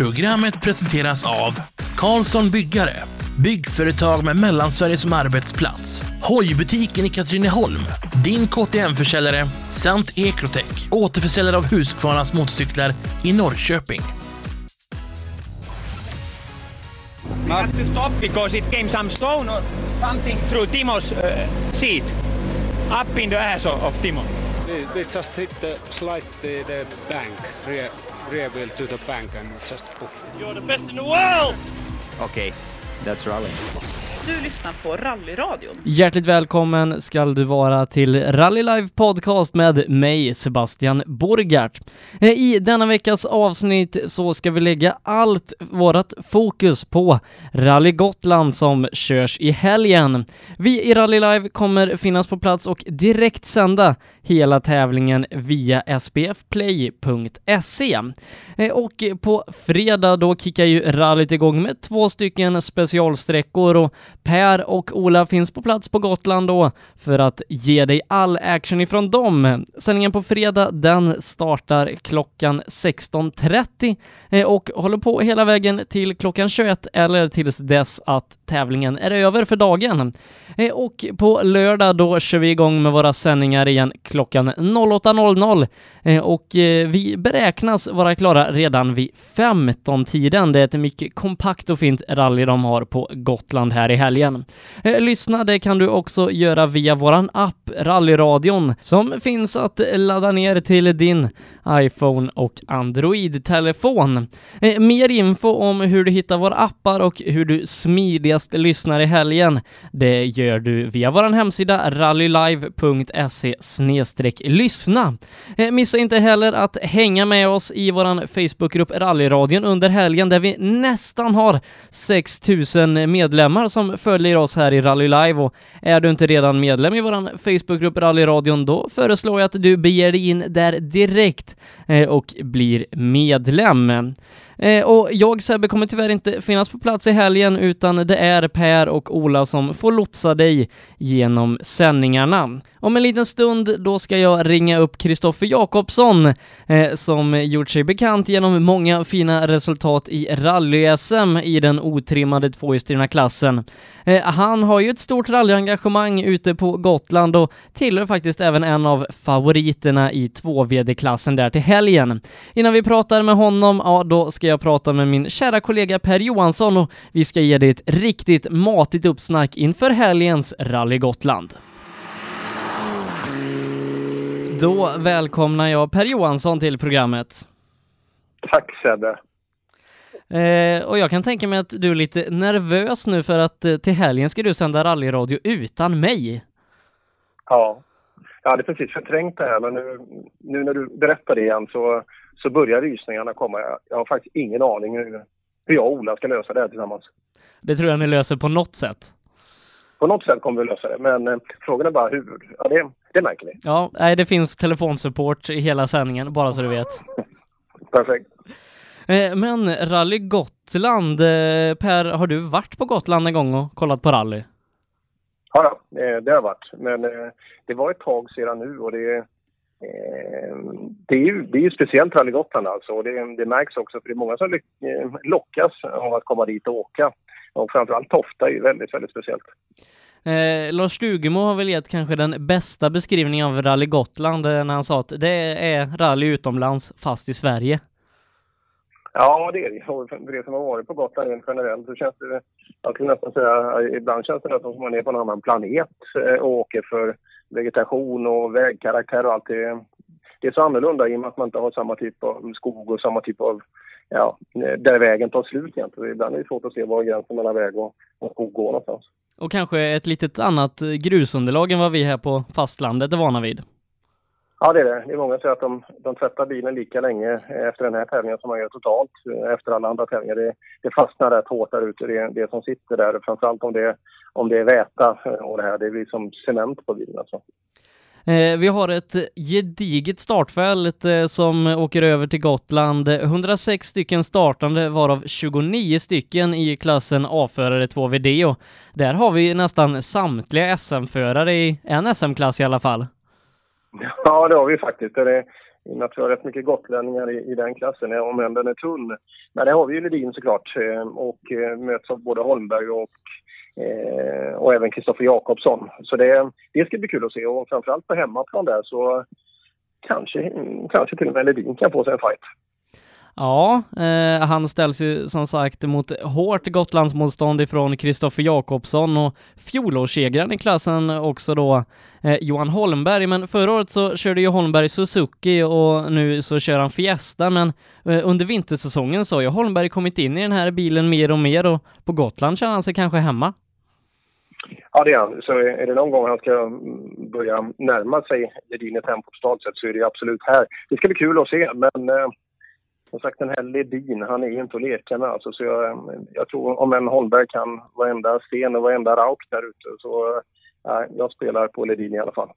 Programmet presenteras av Karlsson Byggare, byggföretag med Mellansverige som arbetsplats. Hojbutiken i Katrineholm, din KTM-försäljare samt Ekrotech, återförsäljare av Husqvarnas motorcyklar i Norrköping. We have to stop because it came some stone or something through Timo's uh, seat, up in the ass of, of Timo. We, we just hit the slide the, the bank, rear, rear wheel to the bank and just poof. You're the best in the world! Okay, that's rally. Du lyssnar på Rallyradion. Hjärtligt välkommen skall du vara till Rally Live Podcast med mig, Sebastian Borgart. Eh, I denna veckas avsnitt så ska vi lägga allt vårat fokus på Rally Gotland som körs i helgen. Vi i Rally Live kommer finnas på plats och direkt sända hela tävlingen via sbfplay.se. Eh, och på fredag då kickar ju rallyt igång med två stycken specialsträckor och Per och Ola finns på plats på Gotland då för att ge dig all action ifrån dem. Sändningen på fredag den startar klockan 16.30 eh, och håller på hela vägen till klockan 21 eller tills dess att tävlingen är över för dagen. Eh, och på lördag då kör vi igång med våra sändningar igen klockan 08.00 eh, och eh, vi beräknas vara klara redan vid 15-tiden. Det är ett mycket kompakt och fint rally de har på Gotland här i helgen. Lyssna, det kan du också göra via våran app Rallyradion som finns att ladda ner till din iPhone och Android-telefon. Mer info om hur du hittar våra appar och hur du smidigast lyssnar i helgen, det gör du via vår hemsida rallylive.se lyssna. Eh, missa inte heller att hänga med oss i vår Facebookgrupp Rallyradion under helgen där vi nästan har 6000 medlemmar som följer oss här i Rally Live och är du inte redan medlem i vår Facebookgrupp Rallyradion då föreslår jag att du beger dig in där direkt eh, och blir medlem. Eh, och jag Sebbe kommer tyvärr inte finnas på plats i helgen utan det är Per och Ola som får lotsa dig genom sändningarna. Om en liten stund då ska jag ringa upp Kristoffer Jakobsson eh, som gjort sig bekant genom många fina resultat i rally-SM i den otrimmade tvåhjulsdrivna klassen. Eh, han har ju ett stort rallyengagemang ute på Gotland och tillhör faktiskt även en av favoriterna i 2VD-klassen där till helgen. Innan vi pratar med honom, ja då ska jag prata med min kära kollega Per Johansson och vi ska ge dig ett riktigt matigt uppsnack inför helgens Rally Gotland. Då välkomnar jag Per Johansson till programmet. Tack Sebbe. Eh, och jag kan tänka mig att du är lite nervös nu för att eh, till helgen ska du sända rallyradio utan mig. Ja, jag hade precis förträngt det här men nu, nu när du berättar det igen så, så börjar rysningarna komma. Jag, jag har faktiskt ingen aning hur, hur jag och Ola ska lösa det här tillsammans. Det tror jag ni löser på något sätt. På något sätt kommer vi lösa det men eh, frågan är bara hur. Ja, det, det märker vi. Ja, nej, det finns telefonsupport i hela sändningen, bara så du vet. Perfekt. Eh, men Rally Gotland, eh, Per, har du varit på Gotland en gång och kollat på rally? Ja, eh, det har varit. Men eh, det var ett tag sedan nu och det, det, är, ju, det är ju speciellt Rally Gotland alltså. Och det, det märks också för det är många som eh, lockas av att komma dit och åka. Och framförallt Tofta är ju väldigt, väldigt speciellt. Eh, Lars Stugemo har väl gett kanske den bästa beskrivningen av Rally Gotland eh, när han sa att det är rally utomlands fast i Sverige. Ja, det är det. Och för det som har varit på Gotland rent generellt så känns det, jag skulle nästan säga, ibland känns det nästan som man är på en annan planet eh, och åker för vegetation och vägkaraktär och allt det. Det är så annorlunda i och med att man inte har samma typ av skog och samma typ av, ja, där vägen tar slut egentligen. Ibland är det svårt att se var gränsen mellan väg och, och skog går någonstans. Och kanske ett litet annat grusunderlag än vad vi här på fastlandet är vana vid. Ja, det är det. Det är många som säger att de, de tvättar bilen lika länge eh, efter den här tävlingen som man gör totalt eh, efter alla andra tävlingar. Det, det fastnar rätt hårt där ute, det, det som sitter där. Framförallt om det, om det är väta eh, och det här. Det blir som cement på bilen alltså. Vi har ett gediget startfält som åker över till Gotland. 106 stycken startande varav 29 stycken i klassen A-förare 2VD där har vi nästan samtliga SM-förare i en SM-klass i alla fall. Ja, det har vi faktiskt. Det är, i och med att vi har rätt mycket gotlänningar i, i den klassen, om än den är tunn. Men det har vi ju Ledin såklart ehm, och eh, möts av både Holmberg och eh, och även Kristoffer Jakobsson. Så det, det ska bli kul att se och framförallt på hemmaplan där så kanske, mm, kanske till och med Ledin kan få sig en fight. Ja, eh, han ställs ju som sagt mot hårt Gotlandsmotstånd ifrån Kristoffer Jakobsson och fjolårssegraren i klassen också då eh, Johan Holmberg. Men förra året så körde ju Holmberg Suzuki och nu så kör han Fiesta. Men eh, under vintersäsongen så har ju Holmberg kommit in i den här bilen mer och mer och på Gotland känner han sig kanske hemma. Ja, det är han. Så är det någon gång han ska mm, börja närma sig Ledin i tempo totalt sett så är det absolut här. Det ska bli kul att se, men eh, som sagt den här Ledin, han är ju inte att leka med alltså. Så jag, jag tror om en Holmberg kan varenda sten och varenda rauk där ute så nej, jag spelar på Ledin i alla fall.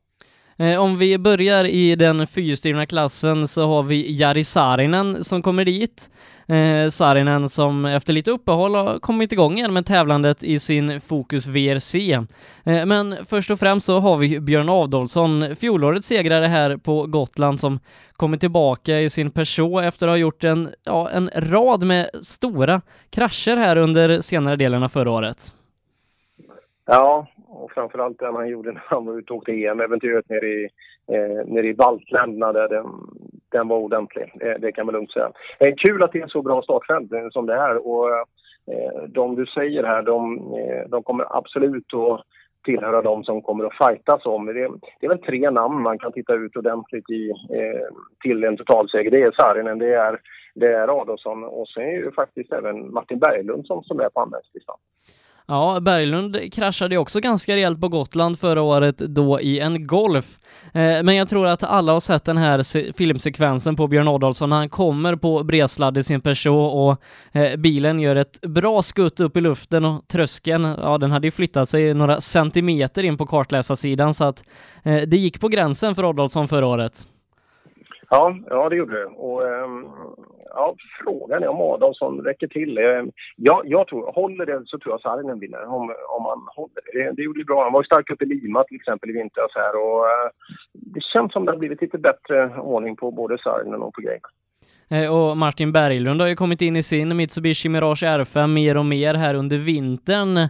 Eh, om vi börjar i den fyrhjulsdrivna klassen så har vi Jari Saarinen som kommer dit. Eh, Saarinen som efter lite uppehåll har kommit igång igen med tävlandet i sin Fokus VRC. Eh, men först och främst så har vi Björn Adolfsson, fjolårets segrare här på Gotland som kommer tillbaka i sin Peugeot efter att ha gjort en, ja, en rad med stora krascher här under senare delen av förra året. Ja, och framförallt den han gjorde när han var ute och åkte EM-äventyret nere i, eh, nere i baltländerna. Där den, den var ordentlig, det, det kan man lugnt säga. Eh, kul att det är så bra startfält eh, som det är och eh, de du säger här, de, eh, de kommer absolut att tillhöra de som kommer att fightas om. Det, det är väl tre namn man kan titta ut ordentligt i eh, till en totalseger. Det är Saarinen, det är, det är Adolfsson och sen är ju faktiskt även Martin Berglund som, som är på anmälningslistan. Ja, Berglund kraschade ju också ganska rejält på Gotland förra året då i en Golf. Eh, men jag tror att alla har sett den här filmsekvensen på Björn Adolfsson när han kommer på bredsladd i sin Peugeot och eh, bilen gör ett bra skutt upp i luften och tröskeln, ja den hade ju flyttat sig några centimeter in på kartläsarsidan så att eh, det gick på gränsen för Adolfsson förra året. Ja, ja det gjorde det. Och, ehm, ja, frågan är om Adolfsson räcker till. Ähm, ja, jag tror, håller det så tror jag Saarinen vinner om, om han håller det. det. Gjorde ju bra. Han var ju stark uppe i Lima till exempel i vintras här och äh, det känns som det har blivit lite bättre ordning på både Saarinen och på grejerna. Och Martin Berglund har ju kommit in i sin Mitsubishi Mirage R5 mer och mer här under vintern.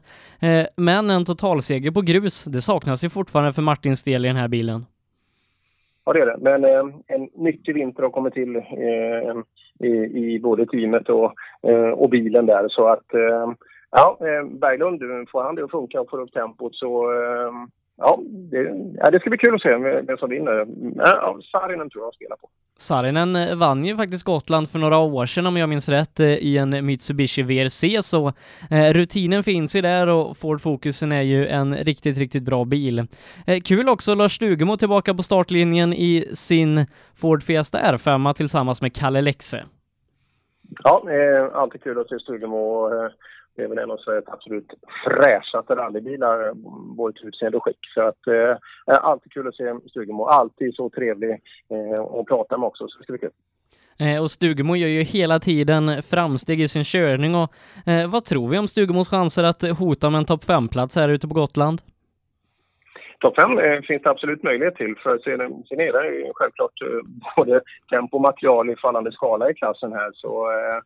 Men en totalseger på grus, det saknas ju fortfarande för Martins del i den här bilen. Ja, det är det. Men eh, en nyttig vinter har kommit till eh, i, i, både teamet och, eh, och bilen där. Så att, eh, ja, eh, Berglund, får han det att funka och får upp tempot så eh, Ja det, ja, det ska bli kul att se vem som vinner. Ja, Sarinen tror jag spelar på. Sarinen vann ju faktiskt Gotland för några år sedan om jag minns rätt i en Mitsubishi VRC så eh, rutinen finns ju där och Ford Focusen är ju en riktigt, riktigt bra bil. Eh, kul också Lars Stugemo tillbaka på startlinjen i sin Ford Fiesta R5 tillsammans med Kalle Lexe. Ja, eh, alltid kul att se Stugemo det är väl en av Sveriges absolut fräschaste rallybilar, eh, både till utseende och skick. Så att, eh, alltid kul att se Stugemo. Alltid så trevlig eh, att prata med också, så det ska bli kul. Eh, och Stugemo gör ju hela tiden framsteg i sin körning och eh, vad tror vi om Stugemos chanser att hota med en topp 5-plats här ute på Gotland? Topp fem eh, finns det absolut möjlighet till för sen, sen är det självklart eh, både tempo och material i fallande skala i klassen här. Så eh,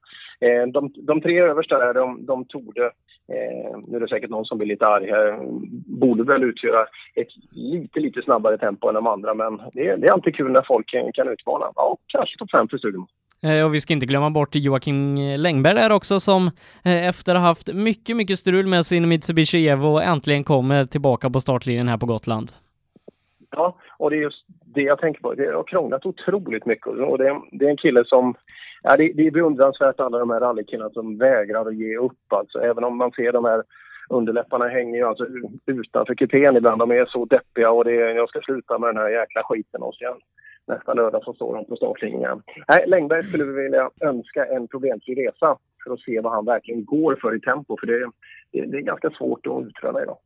eh, de, de tre översta där, de, de torde, eh, nu är det säkert någon som blir lite arg här, borde väl utgöra ett lite, lite snabbare tempo än de andra. Men det, det är alltid kul när folk kan, kan utmana. Ja, kanske topp fem för Stugemo. Eh, och vi ska inte glömma bort Joakim Längberg där också som eh, efter att ha haft mycket, mycket strul med sin Mitsubishi Evo äntligen kommer tillbaka på startlinjen här på Gotland. Ja, och det är just det jag tänker på. Det har krånglat otroligt mycket och det är, det är en kille som Ja, det, det är beundransvärt alla de här rallykillarna som vägrar att ge upp alltså. Även om man ser de här underläpparna hänger ju alltså utanför kupén ibland. De är så deppiga och det är, jag ska sluta med den här jäkla skiten och sen nästa lördag så står de på startlinjen. Nej, Längberg skulle vi vilja önska en problemfri resa för att se vad han verkligen går för i tempo, för det, det, det är ganska svårt att utröna idag.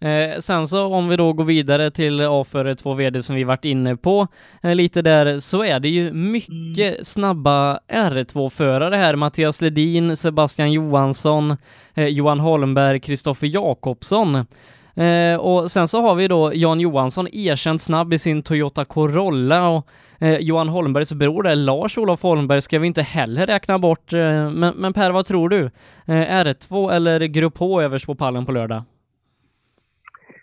Eh, sen så om vi då går vidare till A-före 2 VD som vi varit inne på eh, lite där så är det ju mycket mm. snabba R2-förare här. Mattias Ledin, Sebastian Johansson, eh, Johan Holmberg, Kristoffer Jakobsson. Eh, och sen så har vi då Jan Johansson, erkänt snabb i sin Toyota Corolla och eh, Johan Holmbergs bror där, Lars-Olof Holmberg, ska vi inte heller räkna bort. Eh, men, men Per, vad tror du? Eh, R2 eller Grupp H överst på pallen på lördag?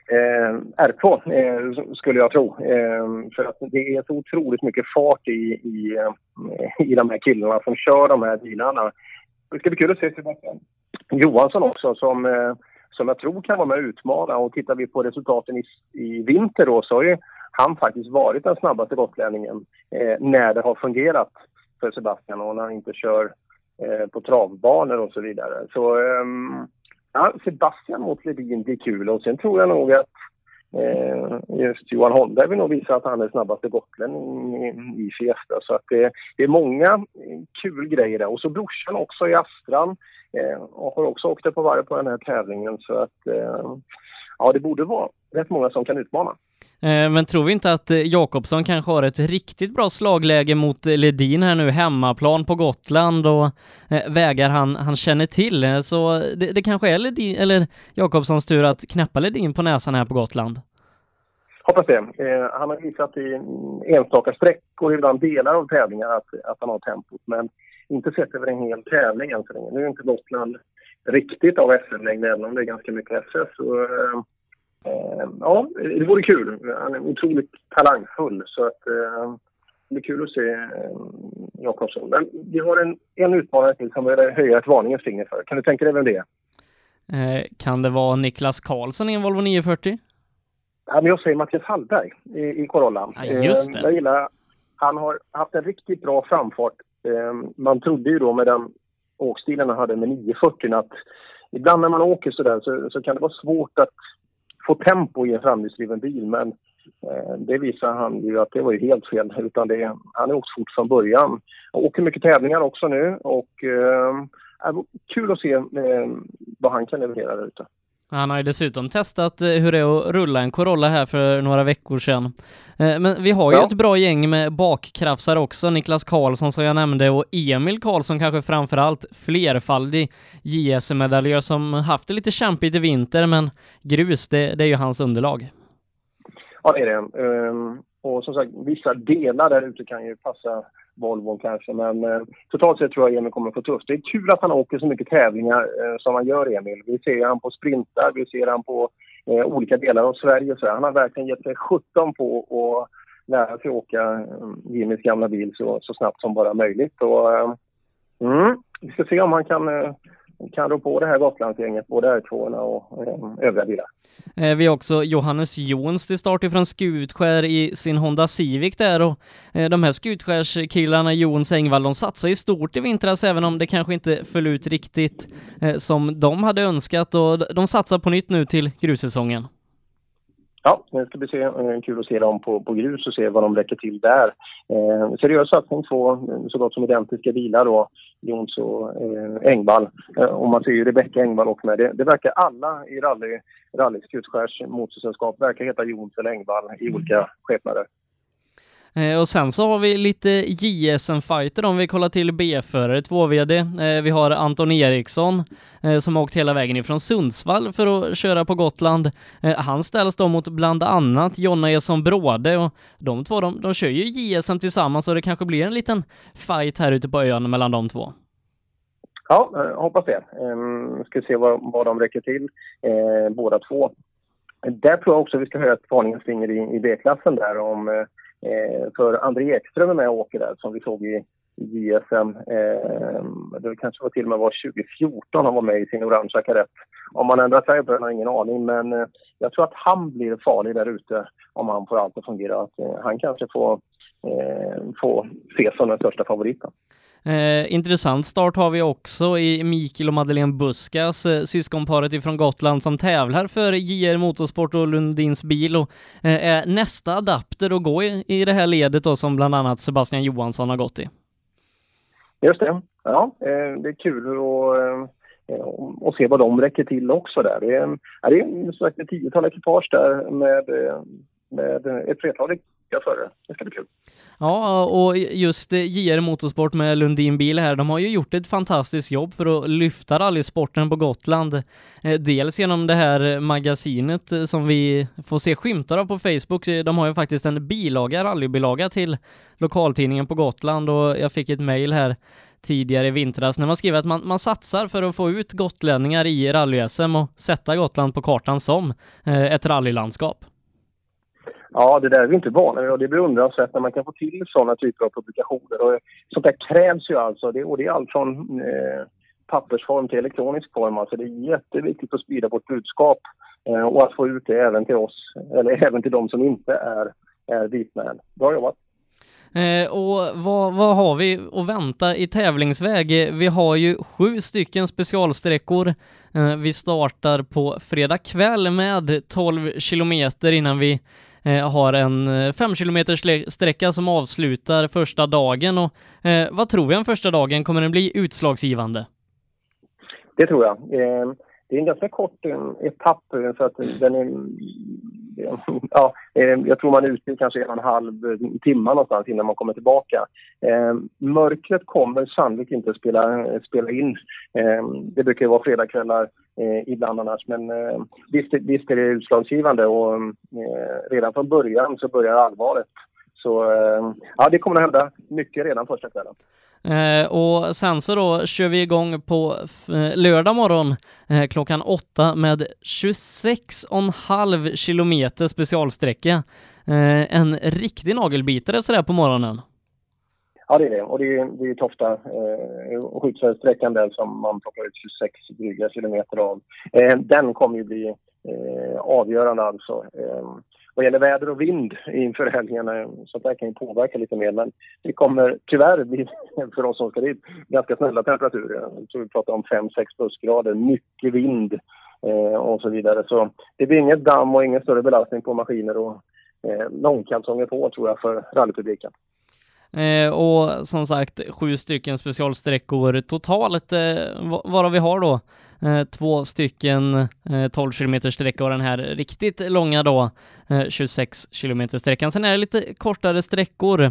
Eh, R2 eh, skulle jag tro. Eh, för att det är så otroligt mycket fart i, i, eh, i de här killarna som kör de här bilarna. Det ska bli kul att se Sebastian Johansson också som, eh, som jag tror kan vara med och utmana. Och tittar vi på resultaten i, i vinter då så har ju han faktiskt varit den snabbaste gotlänningen eh, när det har fungerat för Sebastian och när han inte kör eh, på travbanor och så vidare. Så eh, Ja, Sebastian mot Ledin blir kul och sen tror jag nog att Eh, just Johan Holmberg vill nog visa att han är snabbaste gotlänning i, i Fiesta. Så att det, det är många kul grejer där. Och så brorsan också i Astran eh, och har också åkt på varv på den här tävlingen. Så att eh, ja, det borde vara rätt många som kan utmana. Eh, men tror vi inte att eh, Jakobsson kanske har ett riktigt bra slagläge mot eh, Ledin här nu, hemmaplan på Gotland och vägar han, han känner till. Så det, det kanske är Ledin, eller Jakobssons tur att knäppa Ledin på näsan här på Gotland. Hoppas det. Eh, han har visat i enstaka sträckor, ibland delar av tävlingar, att, att han har tempot. Men inte sett över en hel tävling än så länge. Nu är inte Gotland riktigt av SM-längd, även om det är ganska mycket SS. Så, Eh, ja, det vore kul. Han är otroligt talangfull så att eh, det blir kul att se eh, Jakobsson. Men vi har en, en utmanare till som vill höja ett varningens finger för. Kan du tänka dig vem det är? Eh, kan det vara Niklas Karlsson i en Volvo 940? Ja, men jag säger Mattias Hallberg i, i Corolla. Ja, just det. jag gillar, han har haft en riktigt bra framfart. man trodde ju då med den åkstilen han hade med 940 att ibland när man åker sådär så, så kan det vara svårt att få tempo i en framhjulsdriven bil. Men eh, det visar han ju att det var ju helt fel. Utan det, han är åkt fort från början. Han åker mycket tävlingar också nu och eh, kul att se eh, vad han kan leverera där ute. Han har ju dessutom testat eh, hur det är att rulla en Corolla här för några veckor sedan. Eh, men vi har ju ja. ett bra gäng med bakkrafsar också, Niklas Karlsson som jag nämnde och Emil Karlsson kanske framförallt, flerfaldig JSM-medaljör som haft det lite kämpigt i vinter men grus, det, det är ju hans underlag. Ja, det är det. Um, och som sagt, vissa delar där ute kan ju passa Volvo kanske. Men eh, totalt sett tror jag Emil kommer få tufft. Det är kul att han åker så mycket tävlingar eh, som han gör, Emil. Vi ser han på sprintar, vi ser han på eh, olika delar av Sverige. Så han har verkligen gett sig 17 på att lära sig åka eh, Jimmys gamla bil så, så snabbt som bara möjligt. Och, eh, mm, vi ska se om han kan eh, kan rå på det här Gotlandsgänget, både R2 och eh, övriga bilar. Eh, vi har också Johannes Jons till start ifrån Skutskär i sin Honda Civic där och eh, de här Skutskärskillarna, Jons Engvall, de satsar ju stort i vintras även om det kanske inte föll ut riktigt eh, som de hade önskat och de satsar på nytt nu till grussäsongen. Ja, det ska bli se, eh, kul att se dem på, på grus och se vad de räcker till där. Eh, seriös satsning, två eh, så gott som identiska bilar då, Jons och eh, Engvall. Eh, och man ser ju Rebecka Engvall också med. Det, det verkar alla i rally, rally Skutskärs motorsällskap verkar heta Jons eller Engvall i olika skepnader. Eh, och sen så har vi lite JSM-fighter om vi kollar till B-förare, 2VD. Eh, vi har Anton Eriksson eh, som har åkt hela vägen ifrån Sundsvall för att köra på Gotland. Han ställs då mot bland annat Jonna Eson Bråde och de två de, de kör ju JSM tillsammans och det kanske blir en liten fight här ute på ön mellan de två. Ja, hoppas det. Ehm, ska se vad, vad de räcker till, båda två. Där tror jag också vi ska höja ett varningens finger i, i B-klassen där om Eh, för André Ekström är med och åker där som vi såg i JSM. Eh, det kanske var till och med var 2014 han var med i sin orangea karett. Om han ändrar färg på den har jag ingen aning men eh, jag tror att han blir farlig där ute om han får allt att fungera. Att, eh, han kanske får, eh, får ses som den största favoriten. Eh, intressant start har vi också i Mikael och Madeleine Buskas, eh, syskonparet ifrån Gotland som tävlar för JR Motorsport och Lundins bil och eh, är nästa adapter att gå i, i det här ledet då som bland annat Sebastian Johansson har gått i. Just det. Ja, eh, det är kul att eh, och se vad de räcker till också där. Det är, det är sagt ett tiotal ekipage där med, eh, med ett flertal tacka för Det ska bli kul. Ja, och just JR Motorsport med Lundin Bil här, de har ju gjort ett fantastiskt jobb för att lyfta rallysporten på Gotland. Eh, dels genom det här magasinet eh, som vi får se skymtar av på Facebook. Eh, de har ju faktiskt en bilaga, rallybilaga till lokaltidningen på Gotland och jag fick ett mejl här tidigare i vintras när man skriver att man, man satsar för att få ut gotlänningar i rally-SM och sätta Gotland på kartan som ett rallylandskap. Ja, det där är vi inte vana vid och det är beundransvärt när man kan få till sådana typer av publikationer. Och sånt där krävs ju alltså, det, och det är allt från eh, pappersform till elektronisk form. Alltså det är jätteviktigt att sprida vårt budskap eh, och att få ut det även till oss, eller även till de som inte är, är vitmän. Bra jobbat! Eh, och vad, vad har vi att vänta i tävlingsväg? Vi har ju sju stycken specialsträckor. Eh, vi startar på fredag kväll med 12 kilometer innan vi Eh, har en eh, 5 km sträcka som avslutar första dagen. Och, eh, vad tror vi om första dagen? Kommer den bli utslagsgivande? Det tror jag. Eh, det är en ganska kort etapp eh, så att den är... Ja, eh, jag tror man är ute i kanske en och en halv timme någonstans innan man kommer tillbaka. Eh, mörkret kommer sannolikt inte att spela, spela in. Eh, det brukar ju vara fredagskvällar eh, ibland annars. Men eh, visst, visst är det utslagsgivande och eh, redan från början så börjar allvaret. Så eh, ja, det kommer att hända mycket redan första kvällen. Eh, och sen så då kör vi igång på eh, lördag morgon eh, klockan åtta med 26,5 kilometer specialsträcka. Eh, en riktig nagelbitare sådär på morgonen. Ja, det är det. Och det är, det är Tofta eh, skyddsfältssträckan där som man plockar ut 26 dryga kilometer av. Eh, den kommer ju bli eh, avgörande alltså. Eh, vad gäller väder och vind inför helgerna, eh, så det kan ju påverka lite mer. Men det kommer tyvärr bli, för oss som ska dit, ganska snälla temperaturer. Jag tror vi pratar om 5-6 plusgrader, mycket vind eh, och så vidare. Så det blir inget damm och ingen större belastning på maskiner och eh, långkalsonger på tror jag för rallypubliken. Eh, och som sagt, sju stycken specialsträckor totalt, eh, varav vi har då eh, två stycken eh, 12 km sträcka och den här riktigt långa då, eh, 26 km sträckan. Sen är det lite kortare sträckor.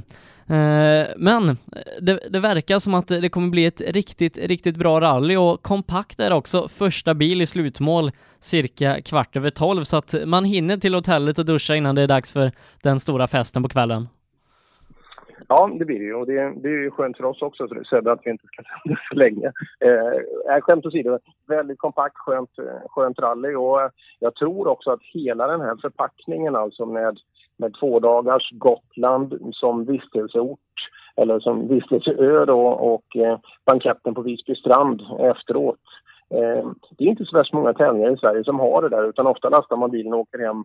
Eh, men det, det, verkar som att det kommer bli ett riktigt, riktigt bra rally och kompakt är också första bil i slutmål cirka kvart över tolv så att man hinner till hotellet och duscha innan det är dags för den stora festen på kvällen. Ja, det blir det ju. Och det, det är ju skönt för oss också, Sebbe, att vi inte ska sända för länge. Eh, skämt åsido, väldigt kompakt, skönt, skönt rally. Och eh, jag tror också att hela den här förpackningen, alltså med, med två dagars Gotland som vistelseort eller som vistelseö då, och eh, banketten på Visby strand efteråt. Eh, det är inte så värst många tävlingar i Sverige som har det där, utan ofta lastar man bilen och åker hem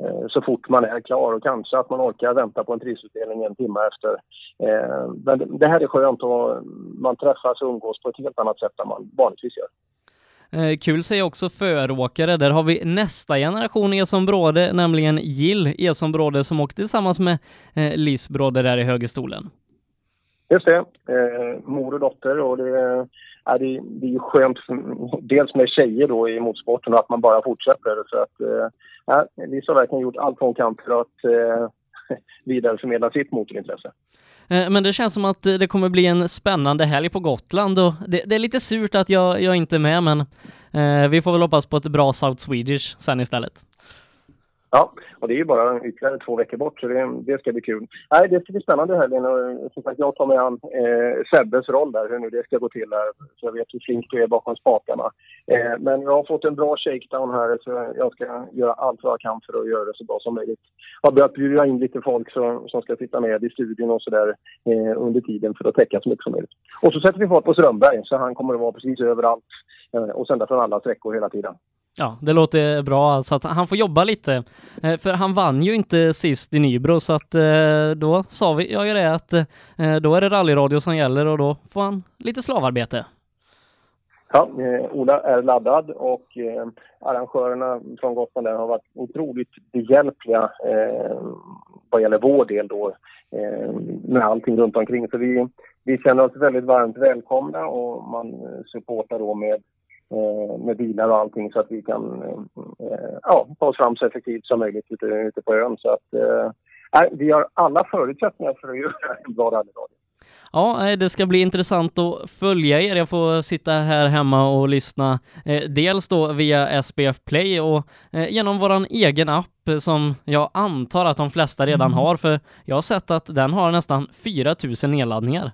Eh, så fort man är klar och kanske att man orkar vänta på en prisutdelning en timme efter. Eh, men det här är skönt och man träffas och umgås på ett helt annat sätt än man vanligtvis gör. Eh, kul säger också föråkare. Där har vi nästa generation Eson nämligen Jill Eson som åkte tillsammans med Liz Bråde där i högerstolen. Just det, eh, mor och dotter och det ja, det, det är skönt, skönt, dels med tjejer då i motorsporten och att man bara fortsätter. Så att, eh, Lisa har verkligen gjort allt hon kan för att eh, vidareförmedla sitt motorintresse. Eh, men det känns som att det kommer bli en spännande helg på Gotland och det, det är lite surt att jag, jag inte är med men eh, vi får väl hoppas på ett bra South Swedish sen istället. Ja, och det är ju bara ytterligare två veckor bort så det, det ska bli kul. Nej, det ska bli spännande helgen och som sagt jag tar mig an eh, Sebbes roll där, hur nu det ska gå till där. Så jag vet hur flink du är bakom spakarna. Eh, men jag har fått en bra shakedown här så jag ska göra allt vad jag kan för att göra det så bra som möjligt. Jag har börjat bjuda in lite folk som, som ska sitta med i studion och sådär eh, under tiden för att täcka så mycket som möjligt. Och så sätter vi fart på Strömberg så han kommer att vara precis överallt eh, och sända från alla sträckor hela tiden. Ja, det låter bra så att han får jobba lite. Eh, för han vann ju inte sist i Nybro så att eh, då sa vi, jag ju det att eh, då är det rallyradio som gäller och då får han lite slavarbete. Ja, eh, Ola är laddad och eh, arrangörerna från Gotland har varit otroligt behjälpliga eh, vad gäller vår del då eh, med allting runt omkring. Så vi, vi känner oss väldigt varmt välkomna och man eh, supportar då med med bilar och allting så att vi kan eh, ja, ta oss fram så effektivt som möjligt ute, ute på ön. Så att, Nej, vi har alla förutsättningar för att göra en bra rallyradio. Ja, eh, det ska bli intressant att följa er. Jag får sitta här hemma och lyssna eh, dels då via SPF Play och eh, genom våran egen app eh, som jag antar att de flesta redan har för jag har sett att den har nästan 4000 nedladdningar.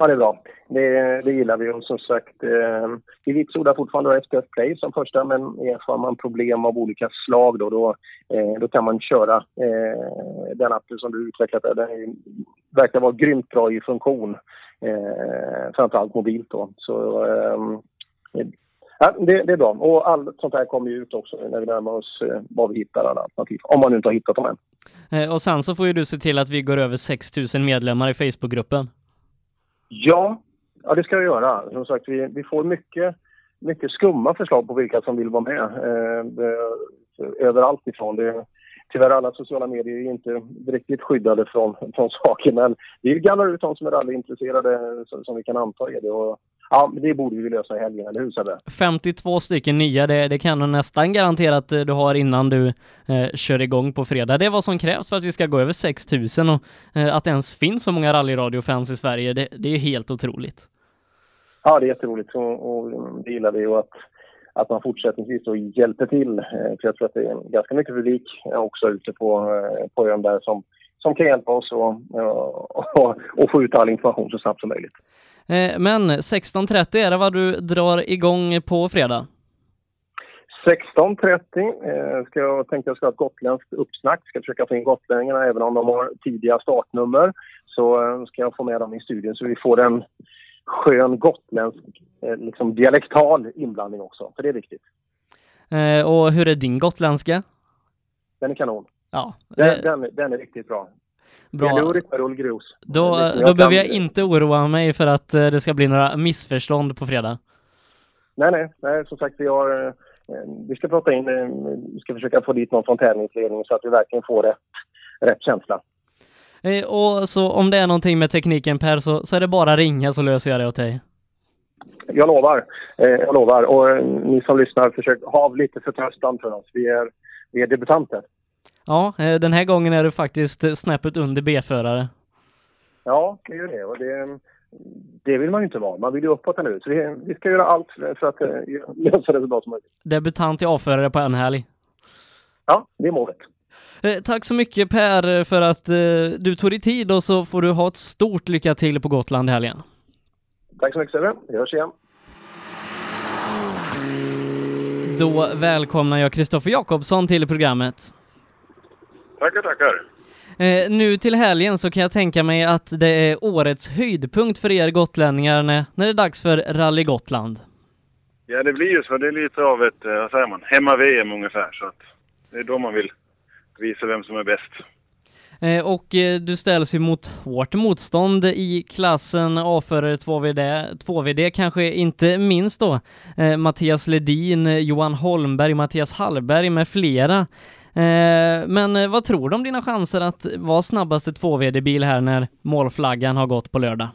Ja, det är bra. Det, det gillar vi och som sagt, eh, vi vitsordar fortfarande SPF Play som första men erfar man problem av olika slag då, då, eh, då kan man köra eh, den appen som du utvecklat. Den är, verkar vara grymt bra i funktion, eh, framförallt mobilt då. Så ehm, ja, det, det är bra. Och allt sånt här kommer ju ut också när vi närmar oss eh, vad vi hittar alla alternativ. Om man nu inte har hittat dem än. Eh, och sen så får ju du se till att vi går över 6000 medlemmar i Facebookgruppen. Ja, ja det ska jag göra. Som sagt, vi, vi får mycket, mycket skumma förslag på vilka som vill vara med. Eh, det, överallt ifrån. Det, tyvärr alla sociala medier är inte riktigt skyddade från, från saker men vi gallrar ut de som är rallyintresserade som, som vi kan anta är det. Och, ja, det borde vi lösa i helgen, eller hur Sebbe? 52 stycken nya, det, det kan du nästan garantera att eh, du har innan du eh, kör igång på fredag. Det är vad som krävs för att vi ska gå över 6000 och eh, att det ens finns så många rallyradiofans i Sverige, det, det är helt otroligt. Ja, det är jätteroligt och, och det gillar vi och att, att man fortsättningsvis då hjälper till. Eh, För jag tror att det är ganska mycket publik eh, också ute på, på ön där som, som kan hjälpa oss och, och, och få ut all information så snabbt som möjligt. Eh, men 16.30 är det vad du drar igång på fredag? 16.30 eh, ska jag tänkte jag ska ha ett gotländskt uppsnack. Ska försöka få in gotlänningarna även om de har tidiga startnummer. Så eh, ska jag få med dem i studion så vi får en skön gotländsk eh, liksom dialektal inblandning också. För det är viktigt. Och hur är din gotländska? Den är kanon. Ja, Den, det, den, den är riktigt bra. Bra. Det är. Då, liksom då behöver jag inte oroa mig för att eh, det ska bli några missförstånd på fredag. Nej, nej, nej, som sagt vi har... eh, Vi ska prata in, eh, vi ska försöka få dit någon från tävlingsledningen så att vi verkligen får rätt, rätt känsla. Eh, och så om det är någonting med tekniken Per så, så är det bara ringa så löser jag det åt dig. Jag lovar, eh, jag lovar. Och eh, ni som lyssnar, försök ha lite förtröstan för oss. Vi är, vi är debutanter. Ja, eh, den här gången är du faktiskt eh, snäppet under B-förare. Ja, det är ju det. Och det, det vill man ju inte vara. Man vill ju uppåt nu. Så vi, vi ska göra allt för att eh, lösa det så bra som möjligt. Debutant i A-förare på en helg. Ja, det är målet. Tack så mycket Per för att du tog dig tid och så får du ha ett stort lycka till på Gotland i helgen. Tack så mycket Sebbe. Vi hörs igen. Då välkomnar jag Kristoffer Jakobsson till programmet. Tackar, tackar. Eh, nu till helgen så kan jag tänka mig att det är årets höjdpunkt för er gotlänningar när, när det är dags för Rally Gotland. Ja, det blir ju så. Det är lite av ett, eh, vad säger man, hemma-VM ungefär. Så att det är då man vill visa vem som är bäst. Eh, och eh, du ställs ju mot hårt motstånd i klassen A-förare 2VD, 2VD kanske inte minst då. Eh, Mattias Ledin, Johan Holmberg, Mattias Hallberg med flera. Eh, men eh, vad tror du om dina chanser att vara snabbaste 2VD-bil här när målflaggan har gått på lördag?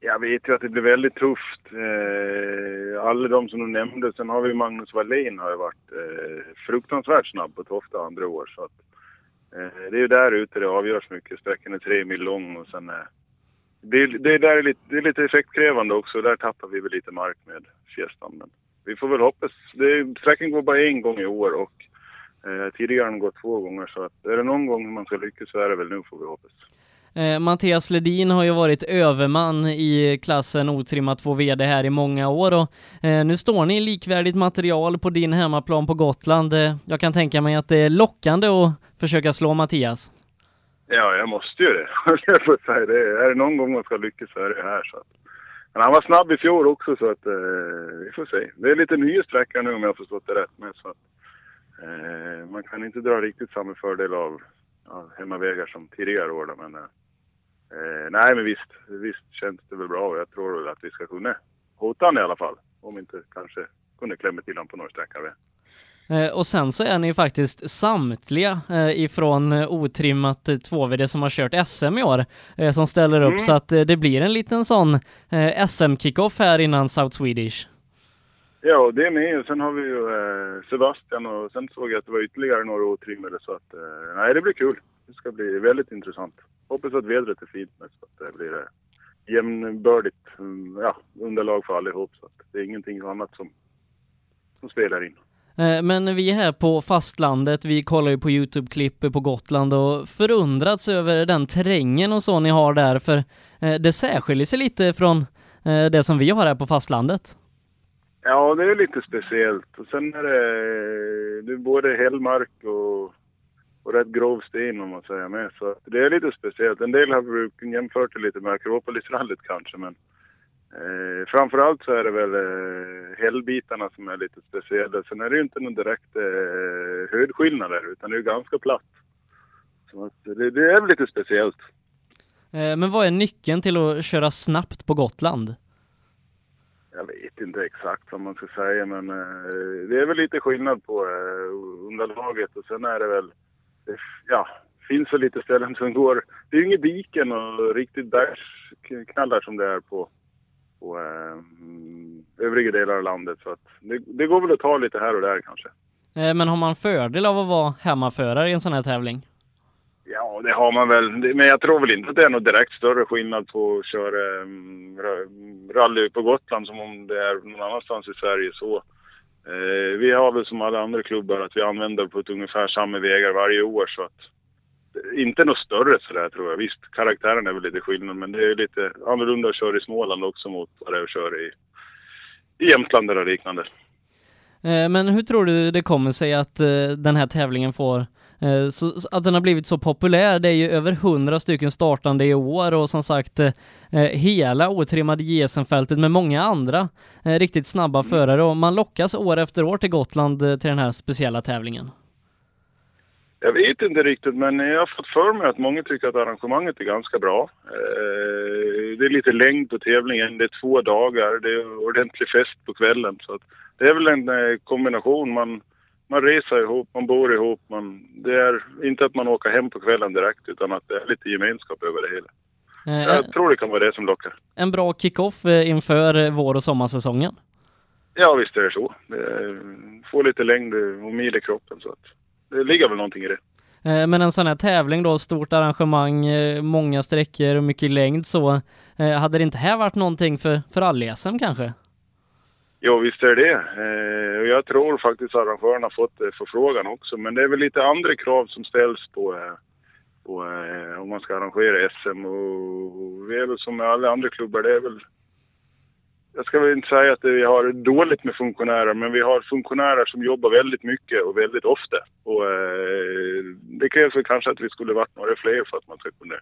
Jag vet ju att det blir väldigt tufft. Eh, alla de som du nämnde. Sen har vi Magnus Wallin har ju varit eh, fruktansvärt snabb på Tofta andra år. Så att, eh, det är ju där ute det avgörs mycket. Sträckan är tre mil lång och sen... Eh, det, det, är där är lite, det är lite effektkrävande också. Där tappar vi väl lite mark med Fiestan. Men vi får väl hoppas. Det, sträckan går bara en gång i år och tidigare har den gått två gånger. Så att är det någon gång man ska lyckas så är det väl nu får vi hoppas. Eh, Mattias Ledin har ju varit överman i klassen otrimmat 2 VD här i många år och eh, nu står ni i likvärdigt material på din hemmaplan på Gotland. Eh, jag kan tänka mig att det är lockande att försöka slå Mattias. Ja, jag måste ju det. jag får säga det. Är det någon gång man ska lyckas så är det här. Så att. Men han var snabb i fjol också så att eh, vi får se. Det är lite nya sträckor nu om jag har förstått det rätt med. Så att, eh, man kan inte dra riktigt samma fördel av, av hemmavägar som tidigare år. Då, men eh, eh, nej, men visst, visst känns det väl bra och jag tror väl att vi ska kunna hota honom i alla fall. Om inte kanske kunde klämma till honom på några sträckor. Eh, och sen så är ni ju faktiskt samtliga eh, ifrån eh, otrimmat 2VD som har kört SM i år eh, som ställer upp Mm. så att eh, det blir en liten sån eh, SM-kickoff här innan South Swedish. Ja, det är med. Och sen har vi ju eh, Sebastian och sen såg jag att det var ytterligare några otrimmade så att eh, nej, det blir kul. det ska bli väldigt intressant. Hoppas att vädret är fint mest, så att det blir eh, jämnbördigt mm, ja, underlag för allihop. Så att det är ingenting annat som, som spelar in. Eh, men vi är här på fastlandet, vi kollar ju på Youtube-klipp på Gotland och förundrats över den terrängen och så ni har där, för det särskiljer sig lite från det som vi har här på fastlandet. Ja, det är lite speciellt. Och sen är det, det är både hällmark och, och rätt grov sten om man säger med. Så det är lite speciellt. En del har jämfört det lite med Akropolisrallyt kanske, men eh, framförallt så är det väl eh, hällbitarna som är lite speciella. Sen är det ju inte någon direkt eh, höjdskillnader, utan det är ganska platt. Så att det, det är väl lite speciellt. Eh, Men vad är nyckeln till att köra snabbt på Gotland? Jag vet inte exakt vad man ska säga men eh, det är väl lite skillnad på eh, underlaget och sen är det väl, det, ja, finns väl lite ställen som går, det är ju inget diken och riktigt bergsknallar som det är på, på eh, övriga delar av landet så att det, det går väl att ta lite här och där kanske. Eh, men har man fördel av att vara hemmaförare i en sån här tävling? Ja, det har man väl. Men jag tror väl inte att det är någon direkt större skillnad på att köra mm, mm, rally på Gotland som om det är någon annanstans i Sverige. Så, eh, vi har väl som alla andra klubbar att vi använder på ett ungefär samma vägar varje år. Så att, inte något större sådär tror jag. Visst, karaktären är väl lite skillnad men det är lite annorlunda att köra i Småland också mot vad det är att köra i, i Jämtland eller liknande. Eh, Men hur tror du det kommer sig att eh, den här tävlingen får, eh, så, att den har blivit så populär? Det är ju över hundra stycken startande i år och som sagt hela otrimmade JSM-fältet med många andra riktigt snabba förare och man lockas år efter år till Gotland till den här speciella tävlingen. Jag vet inte riktigt, men jag har fått för mig att många tycker att arrangemanget är ganska bra. Eh, det är lite längd på tävlingen, det är två dagar, det är ordentlig fest på kvällen. Så det är väl en eh, kombination. Man, man reser ihop, man bor ihop. Man, det är inte att man åker hem på kvällen direkt, utan att det är lite gemenskap över det hela. Eh, Jag tror det kan vara det som lockar. En bra kick-off eh, inför vår och sommarsäsongen. Ja, visst är det så. Få lite längd och mil i kroppen, så att det ligger väl någonting i det. Eh, Men en sån här tävling då, stort arrangemang, eh, många sträckor och mycket längd så, eh, hade det inte här varit någonting för, för all-SM kanske? Jo, visst är det eh, Jag tror faktiskt arrangörerna har fått eh, förfrågan också. Men det är väl lite andra krav som ställs på, eh, på eh, om man ska arrangera SM. Och vi är väl som med alla andra klubbar, det är väl... Jag ska väl inte säga att vi har dåligt med funktionärer, men vi har funktionärer som jobbar väldigt mycket och väldigt ofta. Och eh, det krävs väl kanske att vi skulle varit några fler för att man ska kunna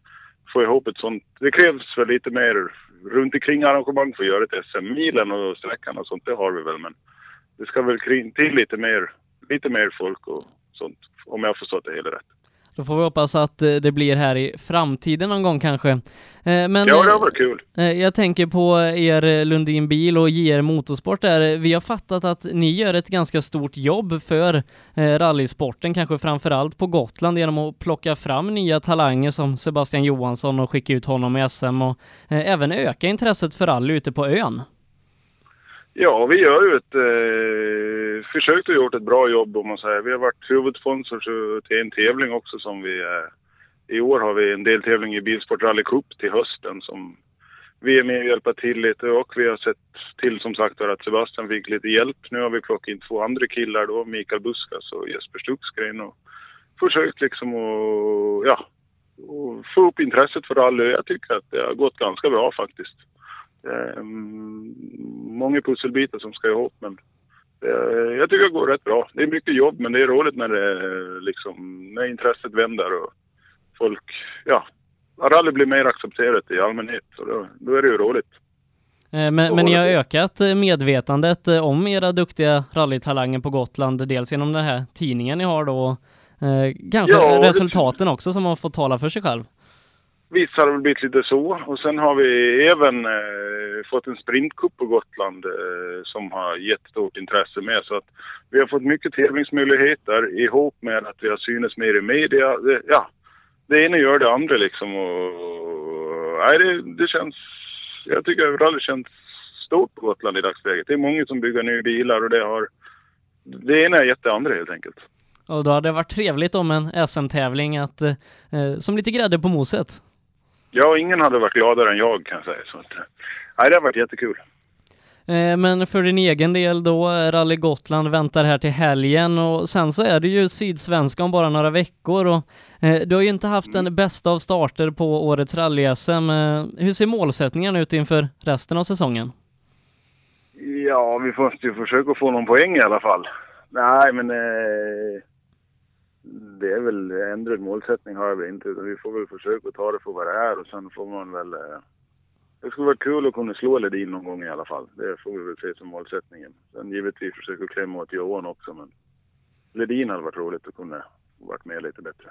få ihop ett sånt. Det krävs väl lite mer runt omkring arrangemang för att göra ett SM. Milen och sträckan och sånt, det har vi väl, men det ska väl kring, till lite mer, lite mer folk och sånt, om jag har förstått det hela rätt. Då får vi hoppas att eh, det blir här i framtiden någon gång kanske. Eh, Men Ja, det varit kul. eh, jag tänker på er Lundin Bil och JR Motorsport där. Vi har fattat att ni gör ett ganska stort jobb för rallysporten, kanske framförallt på Gotland genom att plocka fram nya talanger som Sebastian Johansson och skicka ut honom i SM och även öka intresset för rally ute på ön. Ja, vi gör ju ett... Eh, försökt och gjort ett bra jobb om man säger. Vi har varit huvudsponsor till en tävling också som vi... Eh, I år har vi en deltävling i Bilsport Rally Cup till hösten som vi är med och hjälper till lite och vi har sett till som sagt att Sebastian fick lite hjälp. Nu har vi plockat in två andra killar då, Mikael Buskas och Jesper Stuxgren och försökt liksom att, ja, och få upp intresset för rally. Jag tycker att det har gått ganska bra faktiskt. Ehm, många pusselbitar som ska ihop men jag tycker det går rätt bra. Det är mycket jobb men det är roligt när det liksom, när intresset vänder och folk, ja, rally blir mer accepterat i allmänhet och då, då är det ju roligt. Eh, Men, Så men ni har ökat eh, medvetandet eh, om era duktiga rallytalanger på Gotland, dels genom den här tidningen ni har då, kanske Ja, resultaten också som har fått tala för sig själv. Visst har det väl blivit lite så. Och sen har vi även eh, fått en sprintcup på Gotland eh, som har gett stort intresse med. Så att vi har fått mycket tävlingsmöjligheter ihop med att vi har synts mer i media. Det, ja, det ena gör det andra liksom. Och, nej, det, det känns... Jag tycker att rally känns stort på Gotland i dagsläget. Det är många som bygger nya bilar och det har... Det ena är gett det andra helt enkelt. Och då hade det varit trevligt om en SM-tävling att, eh, som lite grädde på moset. Ja, ingen hade varit gladare än jag kan jag säga. Så att, eh, nej, det har varit jättekul. Eh, Men för din egen del då, Rally Gotland väntar här till helgen och sen så är det ju Sydsvenska om bara några veckor och eh, du har ju inte haft den bästa av starter på årets rally-SM. Hur ser målsättningen ut inför resten av säsongen? Ja, vi måste ju försöka få någon poäng i alla fall. Nej, men eh, det är väl ändrad målsättning har vi inte. Utan vi får väl försöka ta det för vad det är och sen får man väl... Eh, det skulle vara kul att kunna slå Ledin någon gång i alla fall. Det får vi väl se som målsättningen. Sen givetvis försöka klämma åt Johan också, men Ledin hade varit roligt att kunna varit med lite bättre.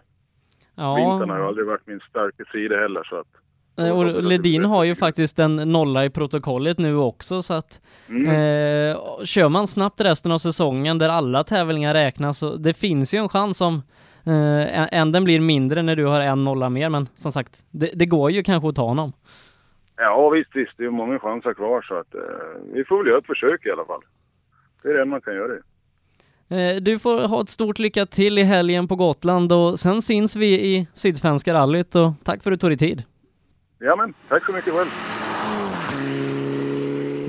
Vintarna har ju aldrig varit min starka sida heller, så att... Eh, Och Ledin har ju faktiskt en nolla i protokollet nu också så att Mm. eh, kör man snabbt resten av säsongen där alla tävlingar räknas så det finns ju en chans om eh, änden blir mindre när du har en nolla mer men som sagt det, det går ju kanske att ta honom. Ja, visst, visst. Det är många chanser kvar, så att eh, vi får väl göra ett försök i alla fall. Det är det man kan göra. Eh, du får ha ett stort lycka till i helgen på Gotland och sen syns vi i Sydsvenska rallyt och tack för att du tog dig tid. Ja, men tack så mycket själv.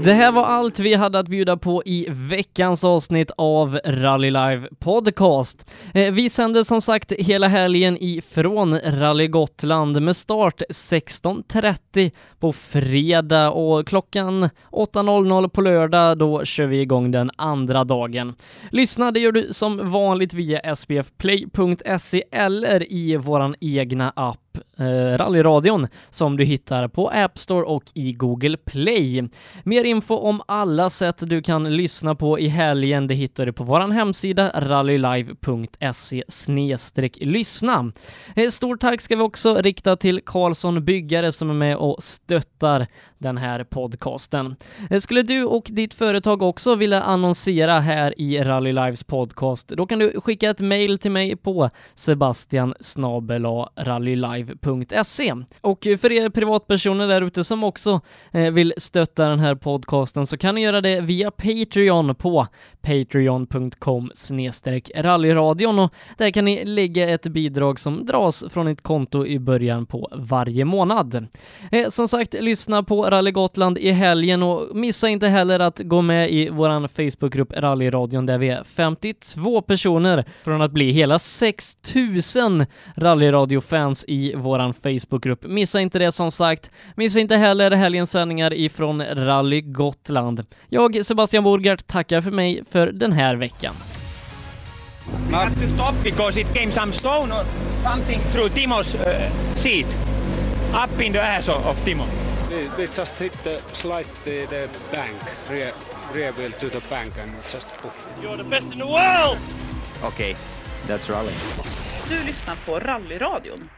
Det här var allt vi hade att bjuda på i veckans avsnitt av Rally Live Podcast. Eh, vi sänder som sagt hela helgen ifrån Rally Gotland med start 16.30 på fredag och klockan 8.00 på lördag då kör vi igång den andra dagen. Lyssna det gör du som vanligt via sbfplay.se eller i våran egna app eh, Rallyradion som du hittar på App Store och i Google Play. Mer info om alla sätt du kan lyssna på i helgen det hittar du på våran hemsida rallylive.se lyssna. Eh, Stort tack ska vi också rikta till Karlsson Byggare som är med och stöttar den här podcasten. Eh, Skulle du och ditt företag också vilja annonsera här i Rally Lives podcast, då kan du skicka ett mejl till mig på sebastian rallylive.se. Och eh, för er privatpersoner där ute som också eh, vill stötta den här podcasten så kan ni göra det via Patreon på patreon.com rallyradion och där kan ni lägga ett bidrag som dras från ett konto i början på varje månad. Eh, som sagt, lyssna på Rally Gotland i helgen och missa inte heller att gå med i våran Facebookgrupp Rallyradion där vi är 52 personer från att bli hela 6000 rallyradiofans i vår våran Facebookgrupp. Missa inte det som sagt. Missa inte heller helgens sändningar ifrån Rally Gotland. Jag, Sebastian Borgart, tackar för mig för den här veckan. We have to stop because it came some stone or something through Timo's uh, seat. Up in the ass of, of Timo. We, we just hit the slide the, the bank, rear, rear wheel to the bank and just poof. You're the best in the world! Okay, that's rally. Du lyssnar på Rallyradion.